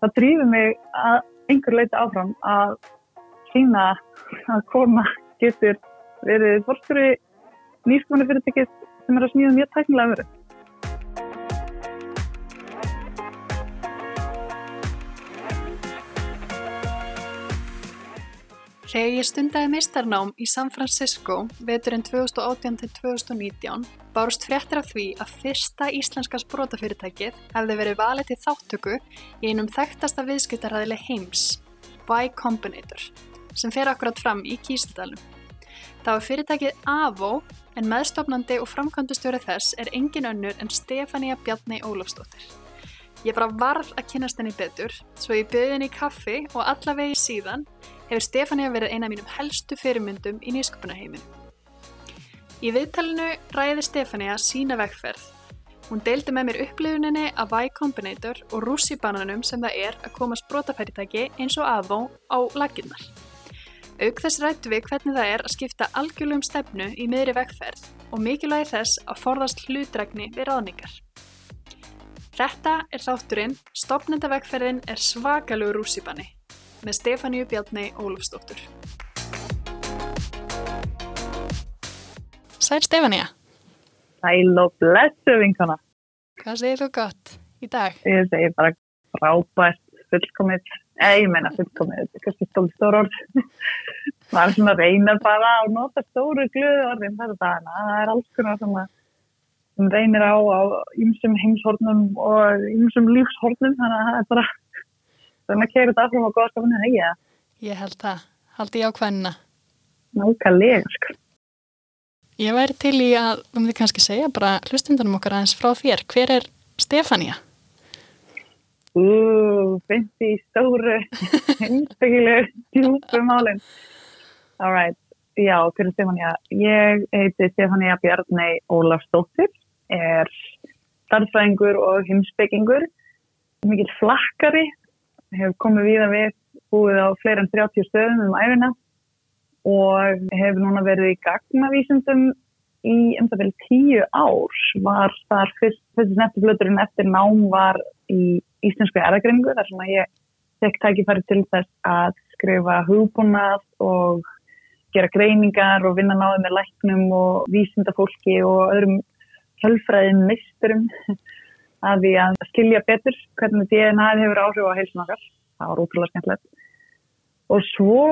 það drýfur mig að einhver leita áfram að sína að kona getur verið fórstjóri nýskumani fyrirtækið sem er að smíða mjög tæknilega verið. Þegar ég stundaði meistarnám í San Francisco veturinn 2018-2019 bárust fréttir af því að fyrsta íslenska sprótafyrirtækið hefði verið valið til þáttöku í einum þekktasta viðskiptarhæðileg heims, Y Combinator, sem fer akkurat fram í Kísildalum. Það var fyrirtækið AVO en meðstofnandi og framkvæmdustjóri þess er engin önnur en Stefania Bjarni Ólafsdóttir. Ég bara varð að kynast henni betur, svo ég byrði henni í kaffi og allavegi síðan hefur Stefania verið eina af mínum helstu fyrirmyndum í nýsköpunaheimin. Í viðtalinu ræði Stefania sína vegferð. Hún deildi með mér upplifuninni af Y Combinator og rússibananum sem það er að koma sprótafæritæki eins og aðvó á laginnar. Auk þess rættu við hvernig það er að skipta algjörlum stefnu í miðri vegferð og mikilvægi þess að forðast hlutregni við ráðningar. Þetta er þátturinn Stopnenda vegferðin er svakalugur rússibanni með Stefáníu Bjarni Ólafsdóttur. Sæl Stefáníu. Sæl og blessu vinkona. Hvað segir þú gott í dag? Ég segi bara frábært, fullkomið, eða ég menna fullkomið, þetta er kannski stóð stór orð. Það er svona reynar bara að nota stóru glöðu orðin þar og dana. Það er alls konar svona sem reynir á á ymsum heimshornum og ymsum lífshornum, þannig að það er bara þannig að kegja þetta áfram á góðskapinu hegja. Ég held það. Haldi ég á hvenna. Nákvæmlega, sko. Ég væri til í að, þú myndi kannski segja bara hlustundunum okkar aðeins frá þér. Hver er Stefania? Ú, finnst í stóru, einstakilegu, djúpu málinn. All right, já, hver er Stefania? Ég heiti Stefania Bjarni Ólafsdóttir, er starfsfæðingur og heimsbyggingur, mikil flakkari, hef komið við að við búið á fleira en 30 stöðum um æfina og hef núna verið í gagnavísundum í um það vel tíu ár. Var þar fyrst, þessi snettufluturinn eftir nám var í íslensku erðagreiningu þar sem að ég tek tækifæri til þess að skrifa hugbúnað og gera greiningar og vinna náðu með læknum og vísindafólki og öðrum hölfræðin misturum að því að skilja betur hvernig DNA hefur áhrif á heilsun okkar. Það var útrúlega skemmtilegt. Og svo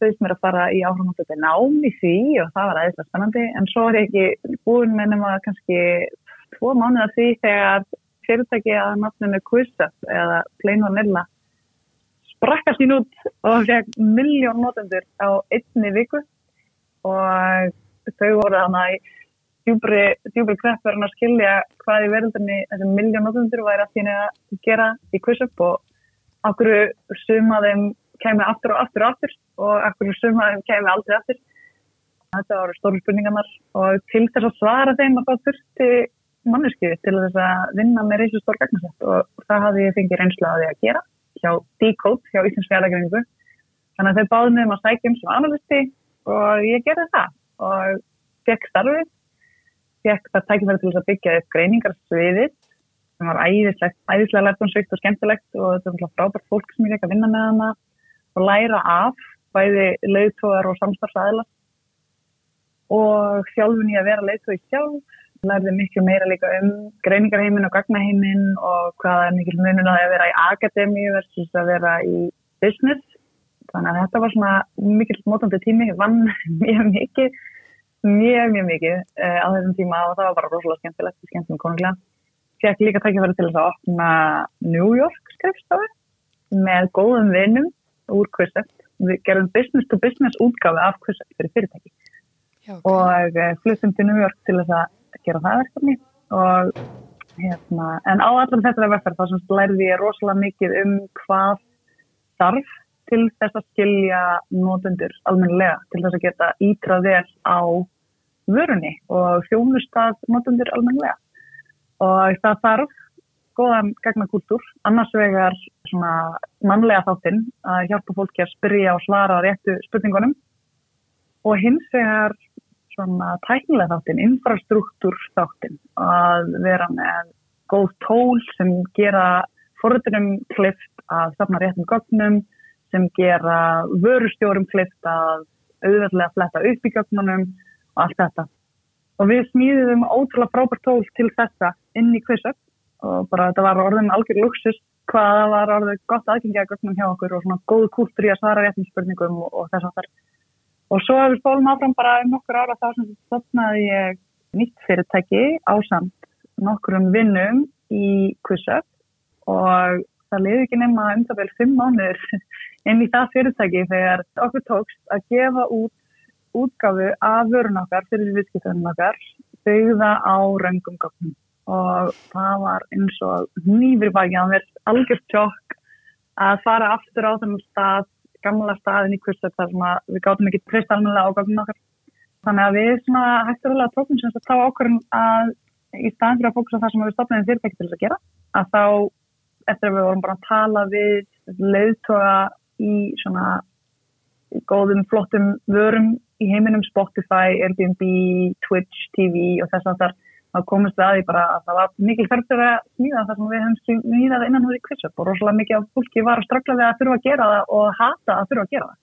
bauðist mér að fara í áhrifnáttu nám í því og það var aðeinslega spennandi en svo er ég ekki búin með nema kannski tvo mánuða því þegar fyrirtæki að nafninu Quizet eða Plain Vanilla sprakka sín út og fekk miljón notendur á einni viku og þau voru þannig djúbri, djúbri kreppverðin að skilja hvað í verðinni þessum miljón notendur væri að þínu að gera í Quizet og okkur sumaðum kemur aftur og aftur og aftur og ekkur suma kemur aldrei aftur. Þetta voru stóru spurningarnar og til þess að svara þeim að það þurfti manneski til þess að vinna með reysu stór gagnasett og það hafði ég fengið reynslu að því að gera hjá Decode, hjá Íslands fjárlækningu. Þannig að þau báði mig um að sækja um sem analisti og ég gerði það og fekk starfið, fekk það tækifæri til þess að byggja upp greiningarsviðið sem var æðislega, æðislega lærtónsvikt og skemmtilegt og þetta var frábært fólk sem ég fekk að vinna með hana og læra af bæði leiðtóðar og samstarfsæðla og sjálfun ég að vera leiðtóði sjálf lærði miklu meira líka um greiningarheimin og gagnaheimin og hvað er mikil munun að vera í akademíu versus að vera í business. Þannig að þetta var svona mikil mótandi tími, vann mjög mikið mjög mjög mikið uh, á þessum tíma og það var bara rosalega skemmtilegt, skemmtilegt konunglega fekk líka takkifæri til þess að opna New York skrifstofu með góðum vinnum úr Quizet. Við gerum business to business útgafi af Quizet fyrir fyrirtæki Já, okay. og uh, fluttum til New York til þess að gera það verkefni og hérna, en á allar þetta verkefni þá lærði ég rosalega mikið um hvað þarf til þess að skilja nótundur almennilega, til þess að geta ítrað vel á vörunni og þjónustað nótundur almennilega. Og það þarf góðan gagnakúltúr, annars vegar svona mannlega þáttinn að hjálpa fólki að spyrja og svara á réttu spurningunum. Og hins vegar svona tæknilega þáttinn, infrastruktúr þáttinn að vera með góð tól sem gera forritunum klift að stafna réttum gögnum sem gera vörustjórum klift að auðvitað fletta upp í gögnunum og allt þetta. Og við smíðum ótrúlega frábært tól til þessa inn í QuizUp og bara þetta var orðin algjör luxus hvað var orðið gott aðgengja gögnum hjá okkur og svona góð kúltur í að svara réttum spurningum og, og þess að þar. Og svo ef við spólum áfram bara um nokkur ára þá sem stopnaði ég nýtt fyrirtæki á samt nokkurum vinnum í QuizUp og það liði ekki nema um það vel fimm mánuður inn í það fyrirtæki þegar okkur tókst að gefa út útgafu af vörun okkar fyrir viðskiptunum okkar byggða á röngum gögnum og það var eins og nýfri baki að mér algjört tjók að fara aftur á þennum stað, gamla staðin í kurset þar sem við gáttum ekki treyst almenna á gögnum okkar. Þannig að við svona hægturlega tókum sem þess að þá ákvörðum að í staðin fyrir að fókusa það sem við stopnaðum fyrirtæki til þess að gera, að þá eftir að við vorum bara að tala við leiðtoga í svona góðum, flottum vörum í heiminum Spotify, Airbnb, Twitch, TV og þess að þar þá komist við að því bara að það var mikil þörftur að smíða það sem við hefum smíðað innan húði kvitsöp og rosalega mikið af fólki var að strafla við að þurfa að gera það og hata að þurfa að gera það.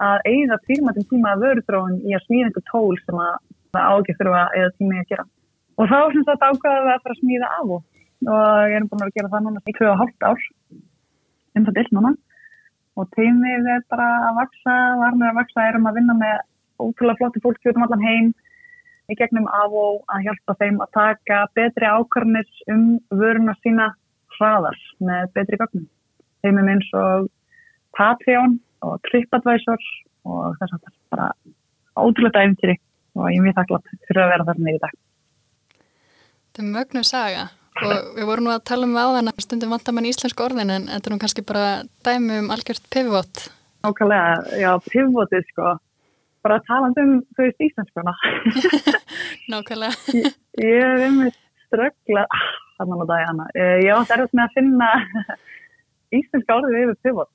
Að eigða tímatum tíma að vörutróun í að smíða einhver tól sem að það ágif þurfa að eigða tíma að gera. Og þá sem þetta ákvaði við að fara að smíða af og, og ég er búin að gera það núna í 2,5 ár, um það til núna. Og teimið er bara að vaksa, varnir að vaksa, erum að vinna með ótrúlega flotti fólki út um allan heim. Í gegnum AVO að hjálpa þeim að taka betri ákvarnir um vöruna sína hraðar með betri gögnum. Þeim er eins og Patreon og TripAdvisor og þess að það er bara ótrúlega æfintýri og ég er mjög þakklátt fyrir að vera þarna í dag. Þetta er mögnu saga og við vorum nú að tala um áðan að stundum vantar mann íslensku orðin en þetta er nú kannski bara dæmi um algjört pivot. Nákvæmlega, já, pivotið sko. Bara að tala um þau íslenskuna. Nákvæmlega. Ég, ég hef einmitt ströggla þannig að dæja hana. Ég átt erðast með að finna íslenska orðið yfir pivot.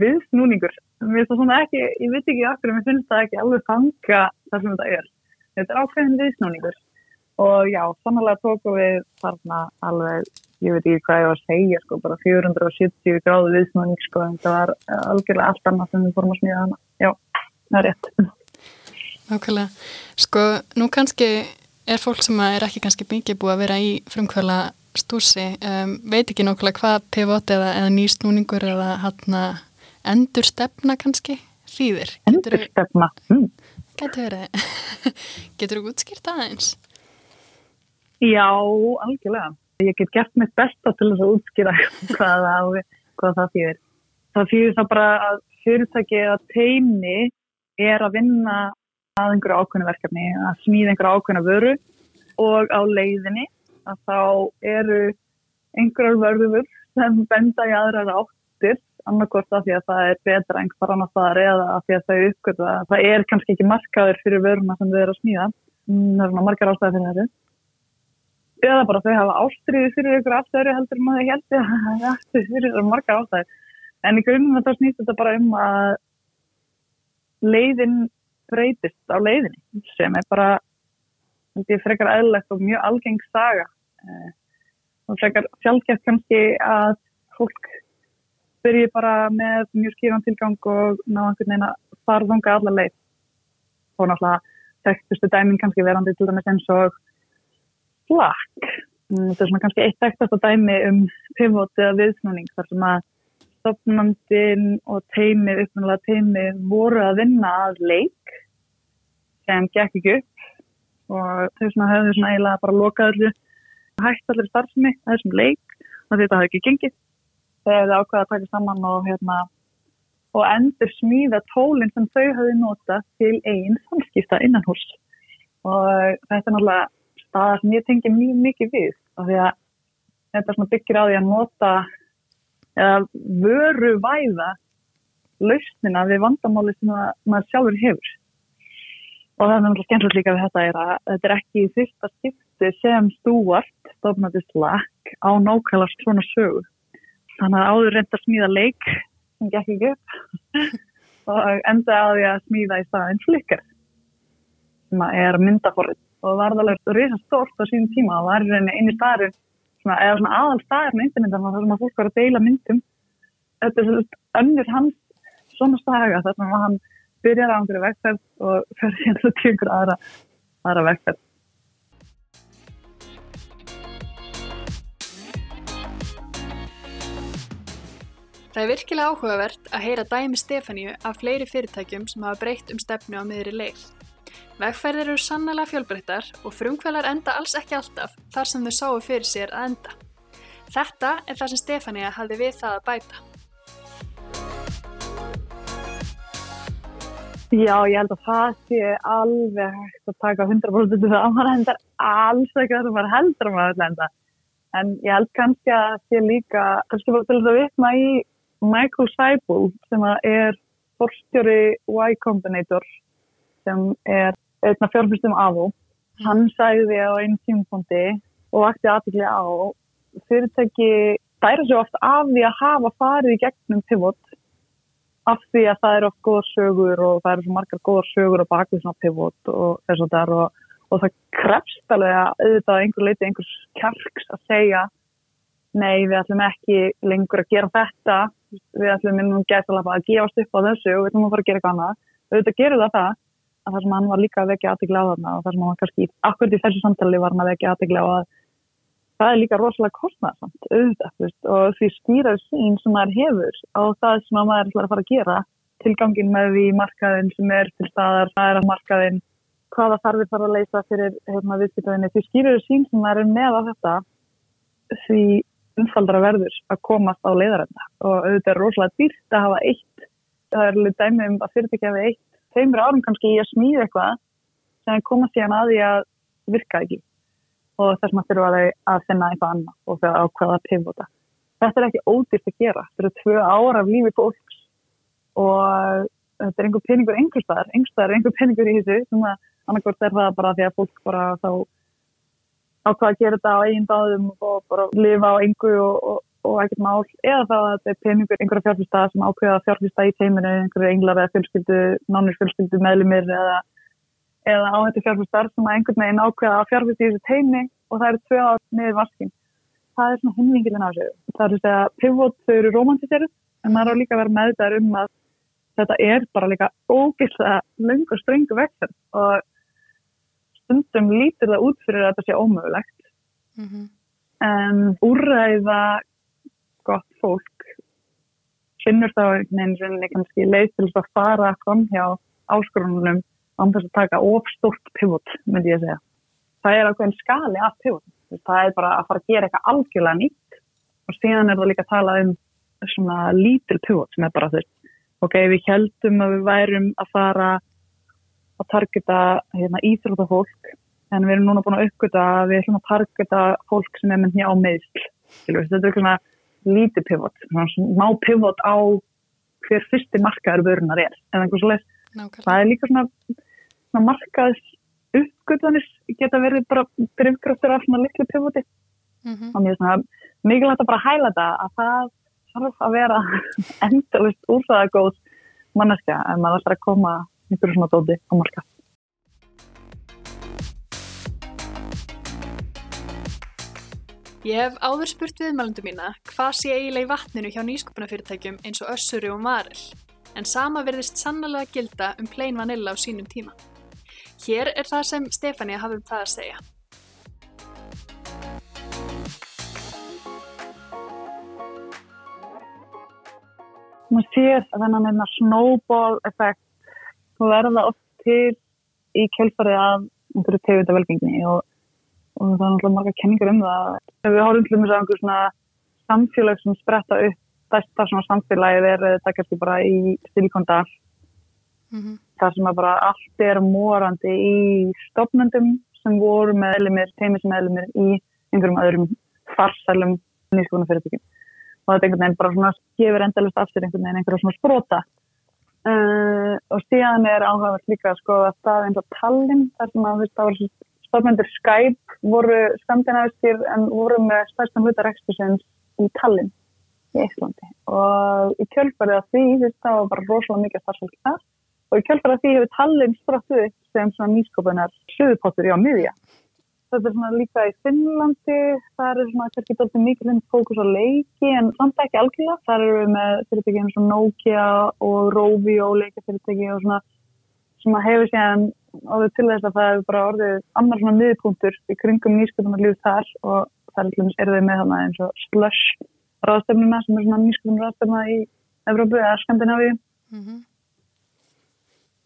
Viðsnúningur. Ekki, ég veit ekki okkur ég finnst það ekki alveg fanga þar sem þetta er. Þetta er ákveðin viðsnúningur og já, sannlega tóku við þarna alveg, ég veit ekki hvað ég var að segja sko, bara 470 gráðu viðsnúning sko, en það var algjörlega allt annað sem við fórum að smíða hana já það er rétt. Nákvæmlega. Sko, nú kannski er fólk sem er ekki kannski mikið búið að vera í frumkvöla stúsi, um, veit ekki nákvæmlega hvað pivot eða, eða nýstnúningur eða hann endur stefna kannski þýðir. Endur stefna? Mm. Getur verið. Getur þú útskýrt aðeins? Já, algjörlega. Ég get gert mitt besta til þess að útskýra hvað það, hvað það þýðir. Það þýðir það bara að fyrirtæki að teimi er að vinna að einhverju ákveðinu verkefni, að smíða einhverju ákveðinu vöru og á leiðinni að þá eru einhverjar vörður sem benda í aðrar áttir annarkort af því að það er betra einhver annar staðar eða af því að þau uppgötu að það er kannski ekki markaður fyrir vöruna sem þau eru að smíða það er margar ástæði fyrir þessu eða bara þau hafa ástriði fyrir ykkur aftöru heldur maður heldur að það er fyrir margar ástæði en í grunnum þá snýst þetta bara um að leiðin breytist á leiðinni sem er bara er frekar aðlegt og mjög algeng saga. Eh, og frekar sjálfgeft kannski að fólk byrji bara með mjög skýran tilgang og ná einhvern veginn að fara þunga allar leið. Og náttúrulega þekktustu dæmin kannski verandi til dæmis eins og flakk. Mm, þetta er svona kannski eitt þekktast að dæmi um pivot eða viðsnúning þar sem að stopnandin og teimið, uppnáðulega teimið voru að vinna að leik sem gekk ekki upp og þau svona höfðu svona eiginlega bara lokað allir hægt allir starfsemi þessum leik og þetta hafði ekki gengið. Þegar þau ákvaði að taka saman og hérna og endur smíða tólinn sem þau hafði nota til einn samskipta innan hús og þetta er náttúrulega staðar sem ég tengi mjög mikið við af því að þetta byggir á því að nota eða vöru væða lausnina við vandamáli sem maður sjálfur hefur. Og það er náttúrulega skemmtilegt líka við þetta er að þetta er ekki í fyrsta skipti sem stúart stofnandi slakk á nákvæmlega svona sögu. Þannig að áður reynda að smíða leik sem gekk ekki upp og enda á því að smíða í staðin flikkar sem er myndaforrið og var það alveg risast stort á sínum tíma. Og var einu staðurinn eða svona aðal staðar með internetan þar sem að fólk var að deila myndum. Þetta er svona önnur hans svona saga þar sem hann byrjar á einhverju vegferð og fer hérna til einhverju aðra, aðra vegferð. Það er virkilega áhugavert að heyra dæmi Stefáníu af fleiri fyrirtækjum sem hafa breytt um stefnu á miðri leið. Vegferðir eru sannlega fjölbreyttar og frumkvælar enda alls ekki alltaf þar sem þau sáu fyrir sér að enda. Þetta er það sem Stefania hafði við það að bæta. Já, ég held að það sé alveg hægt að taka 100% það að maður endar alls ekki það sem maður heldur að maður enda. En ég held kannski að það sé líka, kannski bara til þess að vitna í Michael Seibel sem er forstjóri Y Combinator sem er fjárfyrstum AVO. Hann sæði á einn tímpundi og vakti aðtækli á fyrirtæki dæra svo oft af því að hafa farið í gegnum pivot af því að það eru oft góða sögur og það eru svo margar góða sögur á bakvið svona pivot og þess að það er og, og það krefst alveg að auðvitað einhver leiti einhvers kjarks að segja nei við ætlum ekki lengur að gera þetta. Við ætlum minnum alveg að gefast upp á þessu og við ætlum að fara að gera eitthvað annað. Auðvitað gerur það það að það sem hann var líka að vekja aðtegla á þarna og það sem hann var kannski, akkurat í þessu samtali var hann að vekja aðtegla á að það er líka rosalega kostnæðsamt auðvitað og því skýrar sín sem maður hefur á það sem maður er að fara að gera tilgangin með því markaðin sem er til staðar, það er að markaðin hvaða þarfir þarf að leysa fyrir hérna, viðskiptaðinni, því skýrar sín sem maður er með á þetta því umfaldra verður að komast á leiðarenda. Og auðvitað er rosalega dýrt að hafa eitt það er alveg dæmi um að fyrirtækja við eitt tveimur árum kannski í að smíða eitthvað sem komast síðan að því að virka ekki og þess maður þurfa að finna eitthvað annað og ákvaða að pivota. Þetta er ekki ódýrt að gera. Þetta eru tvö ára af lífi fólks og þetta er einhver peningur einhverstaðar. Einhverstaðar er einhver peningur í þessu sem að annarkvært er það bara því að fólk bara þá ákvaða að gera þetta á eigin dáðum og bara lifa á einhver og, og og ekkert mál eða þá að þetta er peningur einhverja fjárfyrsta sem ákveða fjárfyrsta í teiminu einhverju englar eða fjölskyldu, nánir fjölskyldu meðlumir eða, eða á þetta fjárfyrstar sem að einhvern veginn ákveða að fjárfyrsta í þessu teimi og það eru tvö ár niður vaskin. Það er svona hundvingilin á sig. Það er þess að pivot þau eru romantiseruð en maður á líka að vera með þetta um að þetta er bara líka ógeðslega lung og strengu vektur og stundum lítur það út fyrir að þetta sé ómögulegt. Mm -hmm. en úrræða gott fólk finnur þá einhvern veginn kannski leið til að fara fram hjá áskorunum án þess að taka ofstort pivot, myndi ég segja. Það er ákveðin skali af pivot. Það er bara að fara að gera eitthvað algjörlega nýtt og síðan er það líka að tala um svona lítil pivot sem er bara þess. Ok, við heldum að við værum að fara að targeta hérna, íþrótafólk en við erum núna búin að uppgöta að við ætlum að targeta fólk sem er með njá meðsl. Þetta er svona lítið pivot, má pivot á hver fyrsti markaður vörunar er, en það er líka svona, svona markaðs uppgötvanir geta verið bara drivkraftur af svona litlu pivoti. Mm -hmm. og mér er svona mikilvægt að bara hæla þetta að það þarf að vera endalist úrþaðagóð manneska en maður þarf að koma einhverju svona dóti á markað Ég hef áður spurt viðmælundu mína hvað sé eiginlega í vatninu hjá nýsköpunafyrirtækjum eins og Össuri og Maril, en sama verðist sannlega gilda um plain vanilla á sínum tíma. Hér er það sem Stefania hafði um það að segja. Maður sér þennan einna snowball effekt verða oft til í kjölfarið af einhverju tegundavölgingni og og það er náttúrulega marga kenningar um það. Ef við horfum til og með einhver svona samfélag sem spretta upp, það svona samfélagið er þetta kannski bara í Silikondal. Mm -hmm. Það sem er bara allt er morandi í stofnendum sem voru meðlumir, teimismeðlumir í einhverjum öðrum farsælum nýskonarfyrirtökjum. Og þetta einhvern veginn bara svona gefur endalust af sér einhvern veginn einhverjum svona sprota. Uh, og síðan er áhugavert líka að skoða stað eins og Tallinn, þar sem að það var stofnendur Skype voru skandinaviskir en voru með stærstan hluta rekstusins í Tallinn í Íslandi og í kjölfarið af því það var bara rosalega mikið starfsfólk þar. Og í kjölfarið af því hefur Tallinn sprattuð sem svona nýskopunar söðupottur í á miðja þetta er svona líka í Finnlandi, það er svona kannski doldið mikið fókus á leiki en samt ekki algjörlega, það eru við með fyrirtæki eins og Nokia og Rovi og leikafyrirtæki og svona sem að hefur síðan orðið til þess að það hefur bara orðið annar svona miðpunktur í kringum nýsköpunar líf þar og það er við með þarna eins og Slush ráðstöfnuna sem er svona nýsköpunar ráðstöfna í Evrópu eða Skandinavíu mm -hmm.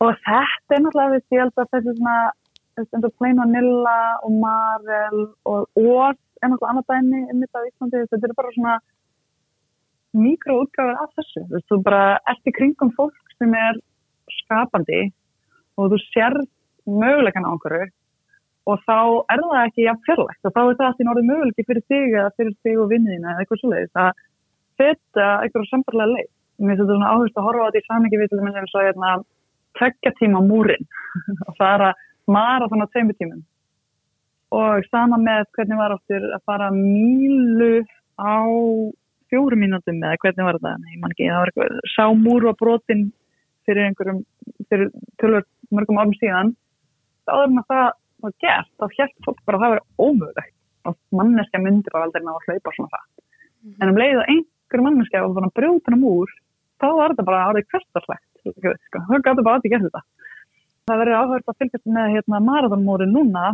og þetta er náttúrulega við ég held að þessi svona eins og Plain Vanilla og Marel og Oz er náttúrulega annað dæmi þetta á Íslandi, þetta er bara svona mikroútgáður af þessu þú bara ert í kringum fólk sem er skapandi og þú sér mögulegan á einhverju og þá er það ekki jafn fjarlægt og þá er það að því norðið möguleiki fyrir þig eða fyrir þig og vinniðina eða eitthvað svolítið að þetta eitthvað sambarlega leið. Mér finnst þetta svona áherslu að horfa á þetta í samingi við til þess að það er svona tveggja tíma múrin að mara þannig á tveimu tímum. Og sama með hvernig var áttur að fara mílu á fjóru mínútum eða hvernig var það, ég man ekki, það var eitthvað sá múru á brotin fyrir einhverjum, fyrir mörgum árum síðan, þá er maður það var gert, þá helt fólk bara að það verið ómögulegt og manneska myndir var aldrei ná að hlaupa svona það mm en um leið að einhverju manneska var bara brjóðan um úr, þá var þetta bara árið hverstarslegt, sko. það gæti bara að þetta gera þetta Það verður áhört að fylgjast með hérna, marathonmóri núna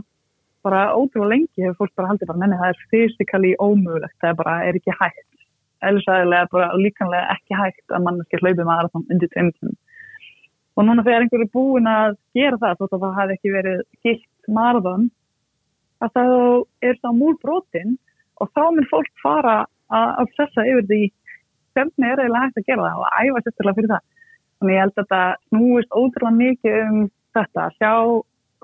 bara ótrúlega lengi hefur fólk bara haldið bara menni það er fysikali ómögulegt, það er bara er ekki hægt. Elisæðilega er bara líkanlega ekki hægt að manneski hlaupi marathon undir tveimtum. Og núna þegar einhverju búin að gera það þótt að það hafi ekki verið gilt marathon að það er þá múl brotin og þá mun fólk fara að obsessa yfir því hvernig er eiginlega hægt að gera það og æfa sérstaklega fyrir það. Þannig ég held að þetta snúist ótrúlega mikið um þetta að sjá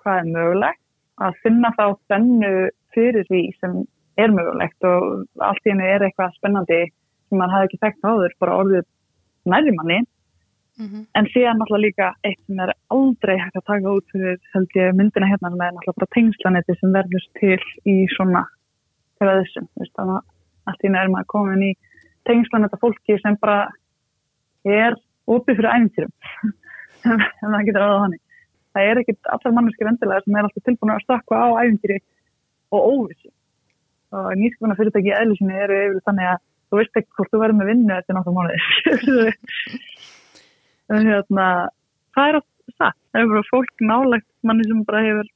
hvað er mögulegt, að finna þá spennu fyrir því sem er mögulegt og allt í henni er eitthvað spennandi sem mann hafi ekki þekkt áður, bara orðið nærjumanni. Mm -hmm. En síðan náttúrulega líka eitt sem er aldrei hægt að taka út fyrir held ég myndina hérna sem er náttúrulega bara tengslanetti sem verður til í svona þegar þessum. Þannig að allt í henni er maður komin í tengslanetta fólki sem bara er opið fyrir æfintýrum. en það getur aðað hannig það er ekkit allar manneskir endilega sem er alltaf tilbúin að stakka á æfintýri og óvissi og nýskapuna fyrirtæki í eðlisinu eru yfir þannig að þú veist ekki hvort þú verður með vinnu eftir náttúrulega hérna það er alltaf það það er bara fólk nálagt manni sem bara hefur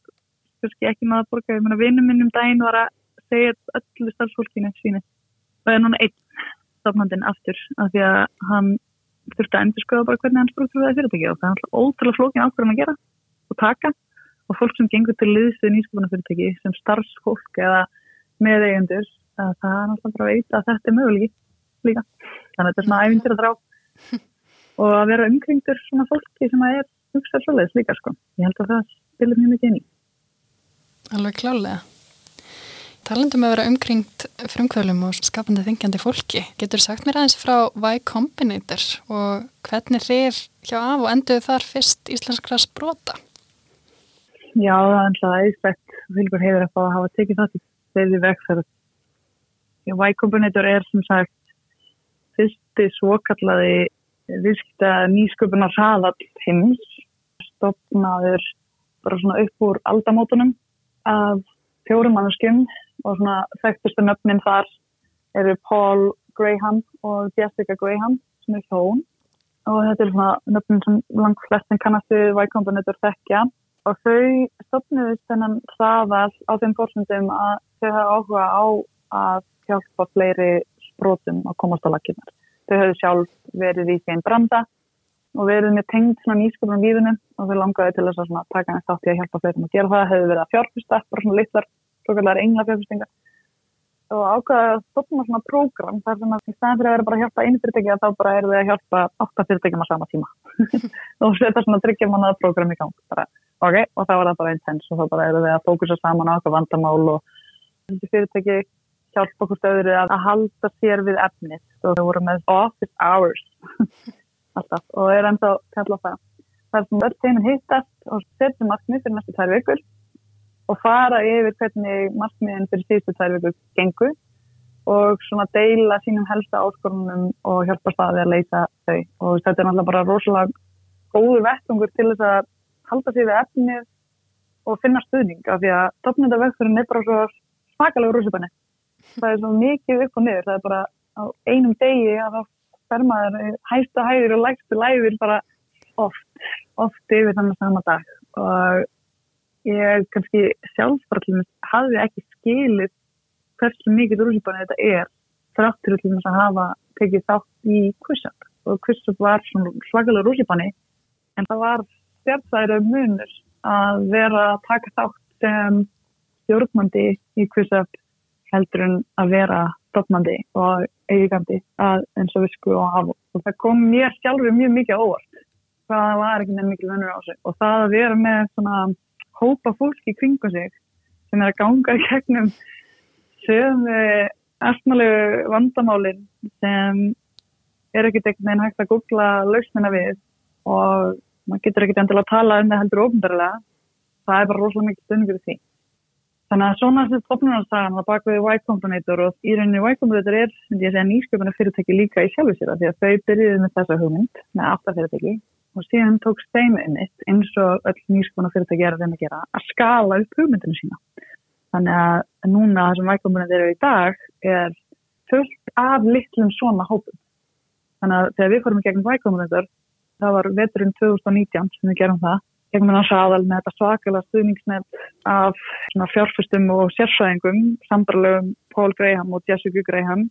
kannski ekki náða að borga. Ég meina vinnum minnum daginn var að segja öllu starfsfólkinu síni og það er núna einn stafnandinn aftur af því að hann þurfti að endur skoða bara hvernig hann struktúrði fyrirtæki og það er alltaf ótrúlega flókin ákveðan að gera og taka. Og fólk sem gengur til liðsvið nýskopunafyrirtæki sem starfsfólk eða með eigendur það er náttúrulega bara að veita að þetta er möguleiki líka. Þannig að þetta er svona ævindir að drá og að vera umkringtur svona fólki sem að er hugsað svoleiðis líka sko. Ég held að það spilir mjög mikið inn í. Alveg klálega. Talandum að vera umkringt frumkvölum og skapandi þingjandi fólki, getur sagt mér aðeins frá Y Combinator og hvernig þeir hjá af og enduðu þar fyrst íslenskra sprota? Já, það er alltaf æðislegt Vilgur hefur að fá að hafa tekið það til þeirri vegferð. Y Combinator er sem sagt fyrsti svokallaði viðskipta nýsköpunar hraðall heims stopnaður bara svona upp úr aldamótunum af fjórum mannskjum og svona þekktustu nöfnin þar eru Paul Graham og Jessica Graham sem er hjón og þetta er svona nöfnin sem langt flestin kannast við Y Combinator þekkja og þau stopniðist þennan hraðal á þeim fórsendum að þau hafa áhuga á að hjálpa fleiri sprótum að komast á lakkinar. Þau höfðu sjálf verið í þeim branda og verið með tengd svona nýsköpunum lífinu og þau langaði til þess að taka næst átt í að hjálpa fleirum að gera það. Hefur verið að fjárfyrsta, bara svona litlar, svokallar engla fjárfyrstingar og ákvaði að stopna svona prógram þar sem að í staðin fyrir að vera bara að hjálpa einu fyrirtæki að þá bara eru þau að hjálpa átta fyrirtækjum á sama tíma og setja svona tryggjum mannaða prógram í gang bara ok, og þá var það bara intens og þá bara eru við að fókusa saman á eitthvað vandamál og fyrirtæki hjálpa okkur stöður að, halda sér við efnið. Og þau voru með office hours. Alltaf. Og er ennþá kalla það. Það er sem öll teginn hittast og setja markmið fyrir næstu tvær vikur og fara yfir hvernig markmiðin fyrir síðustu tvær vikur gengur og svona deila sínum helsta áskorunum og hjálpa staði að leita þau. Og þetta er náttúrulega bara rosalega góður vettungur til þess að halda sér við efnið og finna stuðning af því að stopnendavegfurinn er bara svo svakalega rúsipanni. Það er svo mikið upp og niður, það er bara á einum degi að það fer maður hæsta hæðir og lægstu læðir bara oft, oft yfir þannig sama dag. Og ég kannski sjálfspartlunum hafði ekki skilið hversu mikið rúsipanni þetta er þráttur þess að hafa tekið þátt í QuizUp og QuizUp var svakalega rúsipanni en það var stjárnstæðir munur að vera að taka þátt sem stjórnmandi í QuizUp heldur en að vera stofnandi og eigandi að eins og visku og hafa. Og það kom mér sjálfur mjög mikið óvart. Það var ekki nefn mikið vennur á sig. Og það að vera með svona hópa fólki kringu sig sem er að ganga í gegnum sögum erfnalegu vandamálin sem er ekkert ekkert neina hægt að googla lausnina við og maður getur ekkert endilega að tala um það heldur ofnbærilega það er bara rosalega mikið stundum fyrir því þannig að svona þessi stopnarnarsagan það bak við Y Combinator og í rauninni Y Combinator er, myndi ég segja, nýsköpuna fyrirtæki líka í sjálfu sér því að þau byrjuði með þessa hugmynd með áttafyrirtæki og síðan tók steim einmitt eins og öll nýskona fyrirtæki er að reyna að gera að skala upp hugmyndinu sína. Þannig að núna það sem vækomunið eru í dag er fullt af litlum svona hópum. Þannig að þegar við fórum í gegnum vækomunið það var veturinn 2019 sem við gerum það gegnum þess aðal með þetta svakalega stuðningsnett af fjárfustum og sérsvæðingum, sambarlegum Paul Graham og Jessica Graham.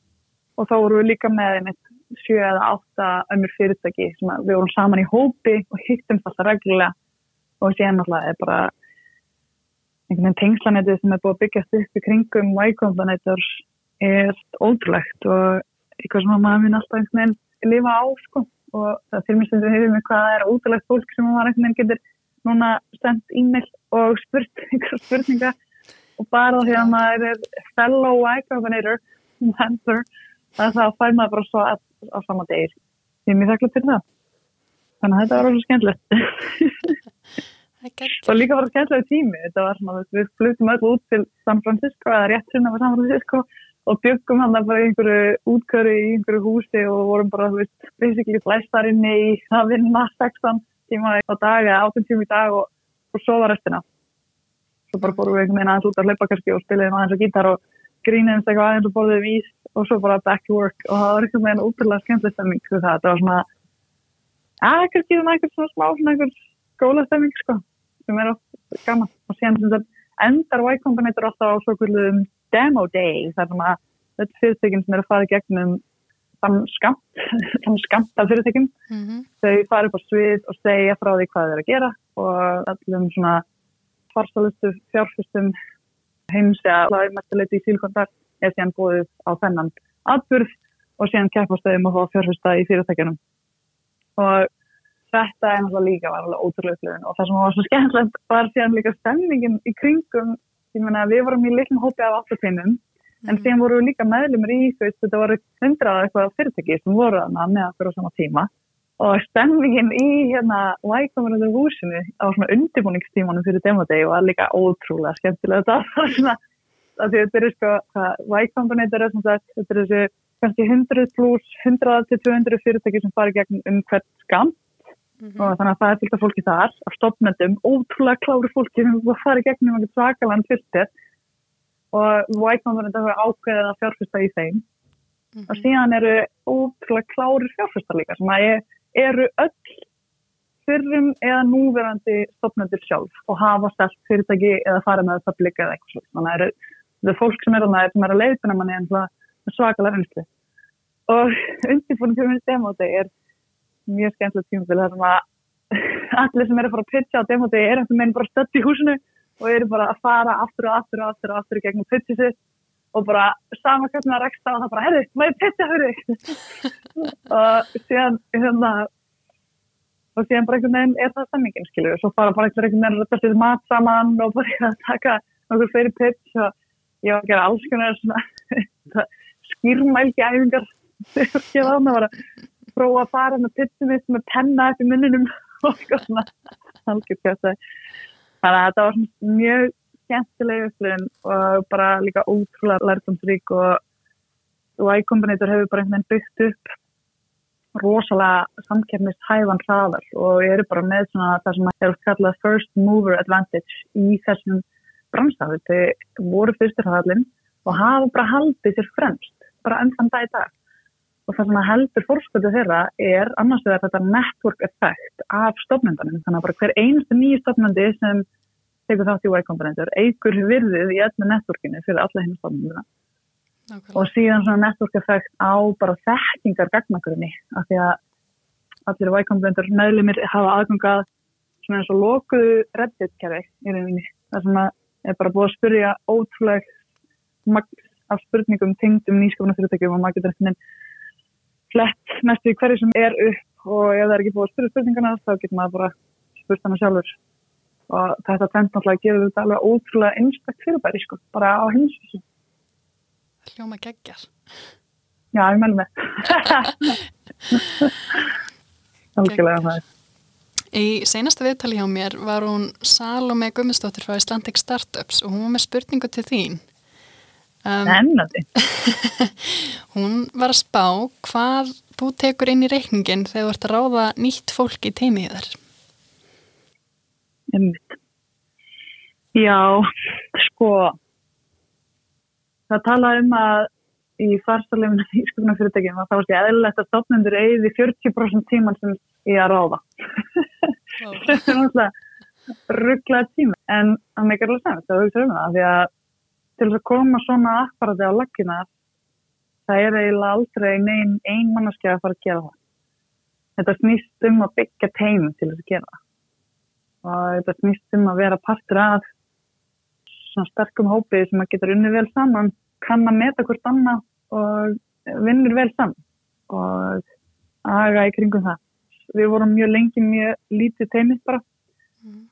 Og þá voru við líka með einmitt sjö eða átta ömur fyrirtæki sem við vorum saman í hópi og hittum alltaf reglulega. Og síðan alltaf er bara einhvern veginn tengslanetið sem er búið að byggjast upp í kringum Y Combinator er ótrúlegt og eitthvað sem maður minn alltaf einhvern veginn lifa á sko. Og það fyrrmyndstundur hefur mig hvað það er ótrúlegt fólk sem maður einhvern veginn getur núna sendt e-mail og spurt einhverja spurninga og bara því að maður er fellow Y Combinator member það fær maður bara svo að á sama degir. Ég er mjög þakklátt fyrir það. Þannig að þetta var alveg skemmtilegt. og líka var það skemmtilega tími. Þetta var svona, við flutum öll út til San Francisco eða rétt sinna á San Francisco og byggum hann bara einhverju útkörri í einhverju húsi og vorum bara, þú veist, basically flestar inni í að vinna 16 tíma á dag eða 18 tíma í dag og, og sofa restina. Svo bara fórum við einhvern veginn aðeins út að hlaupa kannski og spiliðum aðeins á gítar og grínum eitthvað aðeins og borðum ís og svo bara back to work og það var með einn útrúlega skemmtileg stemming sko það, það var svona að ekkert síðan eitthvað svona smá svona eitthvað skóla stemming sko sem er oft gaman og síðan sem þetta endar Y Combinator alltaf á svo kvöldum demo day þar sem að þetta fyrirtekin sem er að fara gegnum þann skamt þann skamt af fyrirtekin mm -hmm. þau fara upp á svið og segja frá því hvað þau eru að gera og allum svona farsalustu fjárfustum heims eða mættileiti í sílkondar er síðan búið á þennan atbyrð og síðan keppastöðum að fá fjárfesta í fyrirtækjunum og þetta er náttúrulega líka var alveg ótrúlega og það sem var svo skemmtilegt var síðan líka stemningin í kringum ég menna við vorum í litlum hópi af afturpinnum en mm. síðan voru líka meðlumir í þetta voru hundraða eitthvað fyrirtæki sem voru þarna með okkur á sama tíma og stemningin í hérna Vækominundur húsinu á svona undirbúningstímanum fyrir demodegi var líka ótrúlega skemmtilega þetta var svona að þetta eru sko, sagt, þetta eru þessi kannski 100 pluss 100-200 fyrirtæki sem fari gegn um hvert skam mm -hmm. og þannig að það er fylgta fólki þar af stopnendum, ótrúlega klári fólki sem fari gegn um einhvern svakaland fyrstir og Combinator hefur ákveðið að fjárfesta í þeim mm -hmm. og síðan eru ótrúlega klári fjárfesta líka sem að eru öll fyrrum eða núverandi stopnendur sjálf og hafa stelt fyrirtæki eða fara með það publika eða eitthvað svona. Þannig að það er fólk sem er að er að leiðbuna manni en svakalega reynslu og fyrir minn demóti er mjög skemmtilegt tímafél þar sem að allir sem er að fara að pitcha á demóti er einhvern veginn bara stött í húsinu og eru bara að fara aftur og aftur og aftur og aftur gegnum pitchið sitt og bara samankvæmna að reksta og það bara, herri, maður pitcha fyrir og síðan hérna og síðan bara einhvern veginn er það stemmingin, skilju og svo fara bara einhvern veginn að rætta sér mat saman og bara taka nokkur fyrir pitch og ég var að gera alls konar svona skýrmælgi æfingar þegar ég var að vera að prófa að fara með pitchum mitt með penna eftir munninum og svona. Algjör kjöta þannig að þetta var mjög skemmtileg upplifin og bara líka ótrúlega lærdomsrík og Y Combinator hefur bara einhvern veginn byggt upp rosalega samkefnist hæfan hraðar og eru bara með svona það sem er kallað first mover advantage í þessum branstafið. Þau voru fyrsturhæðalinn og hafa bara haldið sér fremst, bara enn þann dag í dag. Og það sem heldur fórskötu þeirra er annars vegar þetta network effect af stofnendunum. Þannig að bara hver einstu nýju stofnendi sem tegur þátt í Y-komponentur eigur virðið í öllu networkinu fyrir alla henni stofnenduna. Okay. Og síðan svona network effect á bara þekkingar gagnagrunni af því að allir Y-komponentur meðlumir hafa aðgangað svona eins og lokuðu reddit-kerfi í rauninni. Það sem er bara búið að spyrja ótrúlega af spurningum tengdum nýskapunarfyrirtækjum og maður getur eftir flett næstu í hverju sem er upp og ef það er ekki búið að spyrja spurningana þá getur maður bara spurt hana sjálfur. Og þetta tvent náttúrulega gerur þetta alveg ótrúlega einstakt fyrirbæri sko, bara á hinsvísu Hljóma geggjar Já, ég menn með Algjörlega það er Í seinasta viðtali hjá mér var hún Salome Gummistóttir frá Icelandic Startups og hún var með spurningu til þín. Um, hún var að spá hvað þú tekur inn í reikningin þegar þú ert að ráða nýtt fólk í teimið þar. Já, sko, það tala um að í farstarleifinu í skipnafyrirtækjum að þá er eðlilegt að stofnendur eigði 40% tíman sem ég að ráða. Það er náttúrulega rugglað tíma en það meikar alveg semst að hugsa um það því að til þess að koma svona apparati á laggina það er eiginlega aldrei neinn ein mannarskja að fara að gera það. Þetta snýst um að byggja teimum til þess að gera það. Og þetta snýst um að vera partur af svona sterkum hópi sem að geta unni vel saman, kann að meta hvort annað og vinnur vel saman og aðga í kringum það. Við vorum mjög lengi mjög lítið teimist bara mm.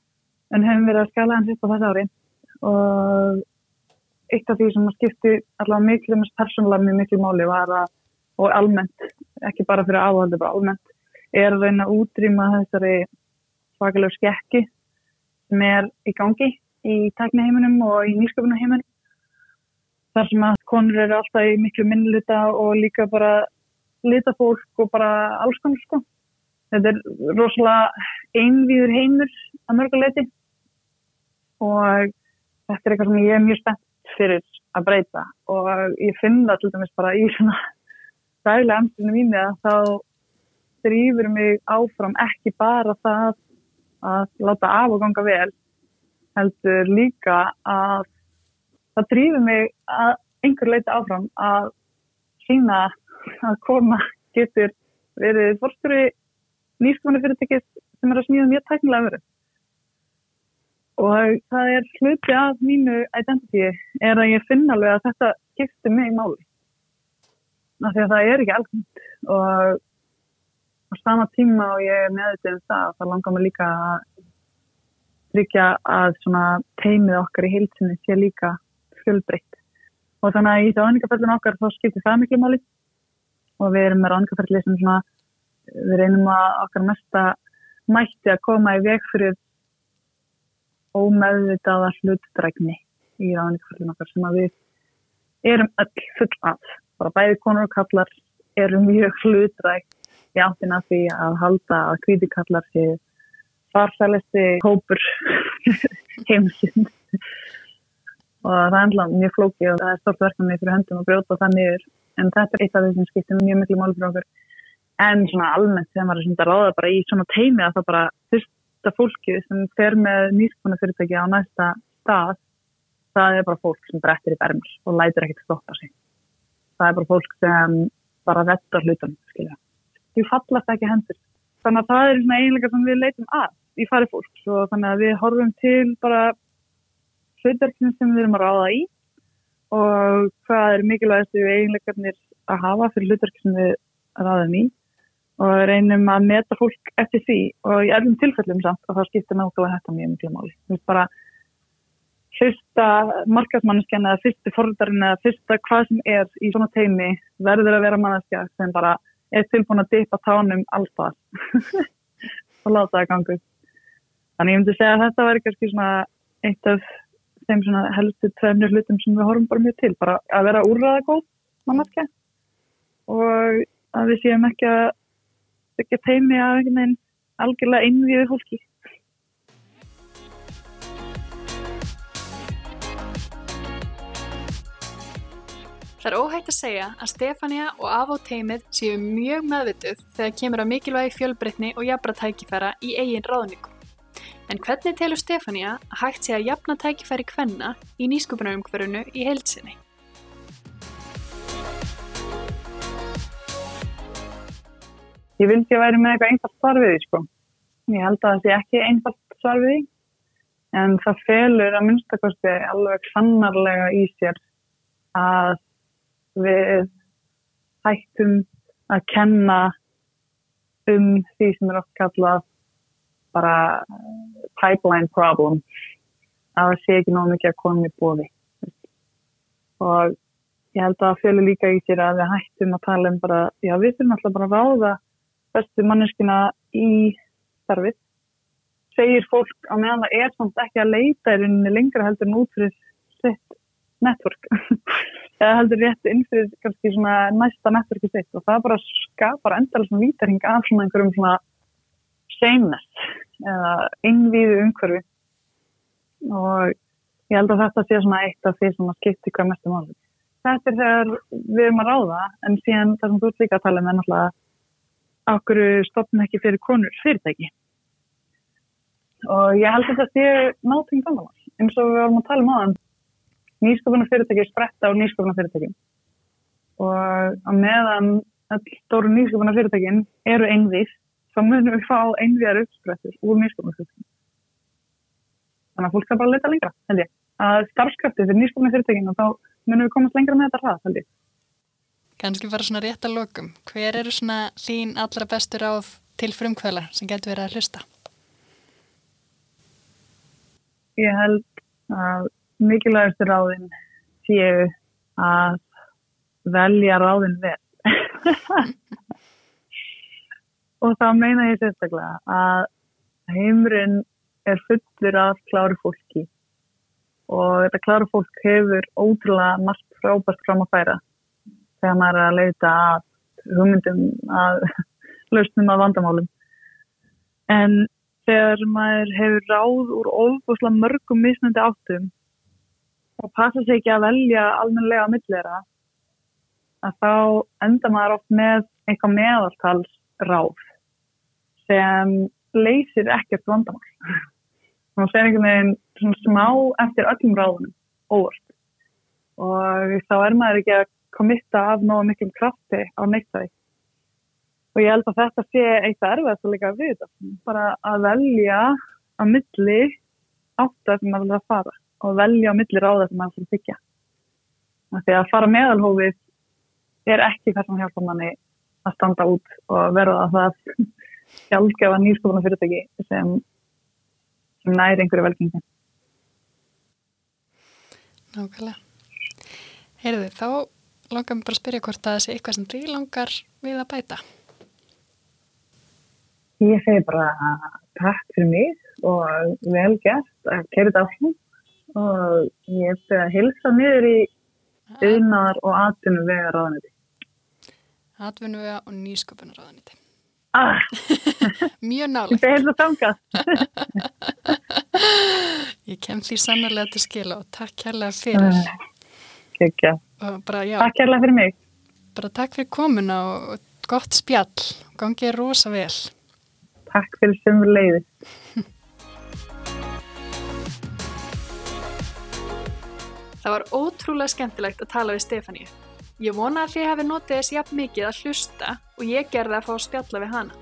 en hefum verið að skala hans upp á þessu ári og eitt af því sem skipti allavega miklu mest persónulega mjög miklu máli að, og almennt, ekki bara fyrir áhaldi, bara almennt, er að reyna að útrýma þessari svakalega skekki sem er í gangi í tækniheiminum og í nýsköpunaheiminum. Þar sem að konur eru alltaf í miklu minnluta og líka bara lita fólk og bara alls konar sko. Þetta er rosalega einvíður heimur að mörguleiti og þetta er eitthvað sem ég er mjög spennt fyrir að breyta. Og ég finn það til dæmis bara í svona dæli amstinu mínu að þá drýfur mig áfram ekki bara það að láta af og ganga vel heldur líka að það drýfur mig að einhver leita áfram að sína að koma getur verið fórsturi nýskumani fyrirtækis sem er að smíða mjög tæknilega verið og það er hluti af mínu identity er að ég finna alveg að þetta skiptir mig máli. Af því að það er ekki alveg og á sama tíma og ég er meðvitið um það þá langar mér líka að tryggja að teimið okkar í heilsinni sé líka fjölbreytt. Og þannig að í ráðningafellin okkar þá skiptir það miklu máli. Og við erum með ráðningafelli sem svona við reynum að okkar mesta mætti að koma í veg fyrir ómeðvitaða hlutdrækni í ráðningaföllin okkar sem að við erum öll full af. Bara bæði konur og kallar eru mjög hlutdrækt í áttina því að halda að kvítikallar sé farsælisti hópur heimsinn. og það er ennlega mjög flóki og það er stort verkefni fyrir höndum að brjóta það niður. En þetta er eitt af því sem skiptir mjög miklu mál fyrir okkur. En svona almennt þegar maður er svona að ráða bara í svona teimi að það bara næsta fólki sem fer með nýskonafyrirtæki á næsta stað það er bara fólk sem brettir í bermur og lætir ekkert stoppa sig. Það er bara fólk sem bara vettar hlutan því fallast ekki hendur. Þannig að það er svona eiginlega sem við leitum að í fari fólk og þannig að við horfum til bara hlutverknum sem við erum að ráða í og hvað er mikilvægast við eiginleikarnir að hafa fyrir hlutverk sem við ráðum í og reynum að meta fólk eftir því og í öllum tilfellum samt og það skiptir náttúrulega þetta mjög mjög máli. Veist bara fyrsta markasmanneskjan eða fyrsti forðarinn eða fyrsta hvað sem er í svona teimi verður að vera manneskja sem bara er tilbúin að dipa tánum alltaf og láta það gangu. Þannig ég myndi segja að þetta verður kannski svona eitt af þeim svona helstu tvefnir hlutum sem við horfum bara mjög til. Bara að vera úrraða góð manneskja og að við séum ekki að byggja teimi af einhvern veginn algjörlega innvíðu fólki. Það er óhægt að segja að Stefania og Avó teimið séu mjög meðvituð þegar kemur að mikilvægi fjölbreytni og jafnra tækifæra í eigin ráðningu. En hvernig telur Stefania að hægt sé að jafna tækifæri hvenna í nýsköpunarumhverfunu í heilsinni? Ég vildi að væri með eitthvað einfalt svar við því, sko. Ég held að það sé ekki einfalt svar við því, en það felur að minnstakosti alveg sannarlega í sér að við hættum að kenna um því sem er oft kallað bara pipeline problem að það sé ekki nóg mikið að koma í bóði og ég held að það fjölu líka í sér að við hættum að tala um bara, já við þurfum alltaf bara að ráða bestu manneskina í starfið. Segir fólk á meðan það er samt ekki að leita í rauninni lengra heldur en út fyrir sitt network. Eða heldur rétt inn fyrir kannski svona næsta networki sitt. Og það bara skapar endala svona vítarhing af svona einhverjum svona sameness eða innvíðu umhverfi. Og ég held að þetta sé svona eitt af því sem að skipti hvað mestum álum. Þetta er þegar við erum að ráða en síðan það sem þú líka að tala um er náttúrulega okkur stopnum ekki fyrir konur fyrirtæki? Og ég held að þetta sé náttúrulega gammalans eins og við varum að tala um aðan nýsköpunar fyrirtæki spretta á nýsköpunar fyrirtækin og að meðan stóru nýsköpunar fyrirtækin eru einvið þá munum við fá einviðar uppsprettur úr nýsköpunar fyrirtækin þannig að fólk þarf bara að leta lengra held ég, að starfskraftið fyrir nýsköpunar fyrirtækin og þá munum við komast lengra með þetta ræð held ég Kanski bara svona rétt að lokum hver eru svona þín allra bestur áð til frumkvælar sem getur verið að hlusta? Ég held að mikilvægastu ráðin séu að velja ráðin vel. og þá meina ég sérstaklega að heimurinn er fullur af kláru fólki og þetta kláru fólk hefur ótrúlega margt frábært fram að færa þegar maður er að leita að hugmyndum að lausnum að vandamálum. En þegar maður hefur ráð úr óbúslega mörgum misnandi áttum og passa sig ekki að velja almenlega millera að þá enda maður oft með eitthvað meðaltals ráð sem leysir ekkert vandamál og það er einhvern veginn smá eftir öllum ráðunum óvart og þá er maður ekki að komitta af náðu miklum krafti á neittæði og ég held að þetta sé eitthvað erfiðast að líka við þetta bara að velja að milli áttu að maður vil að fara og velja á milli ráða sem maður fyrir byggja. Því að fara meðalhófið er ekki það sem hjálpa manni að standa út og verða það hjálpgefa nýrskofuna fyrirtæki sem, sem næri einhverju velgengi. Nákvæmlega. Heyrðu, þá langar mér bara að spyrja hvort að það sé eitthvað sem því langar við að bæta. Ég segi bara takk fyrir mig og vel gert að kæra þetta áfram og ég er að hilsa niður í auðnar og atvinnuvega ráðaniti. Atvinnuvega og nýsköpunar ráðaniti. Ah. Mjög nálega. Þetta er það samkast. ég kem því sannarlega til skila og takk kærlega fyrir. Kekja. Takk kærlega fyrir mig. Bara takk fyrir komuna og gott spjall. Gangið rosa vel. Takk fyrir sem við leiðist. Það var ótrúlega skemmtilegt að tala við Stefáníu. Ég vona að þið hefði notið þess jafn mikið að hlusta og ég gerði að fá að spjalla við hana.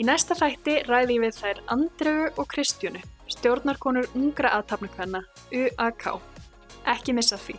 Í næsta þætti ræði ég við þær Andreu og Kristjónu, stjórnarkonur ungra aðtapnakvenna, UAK. Ekki missa því.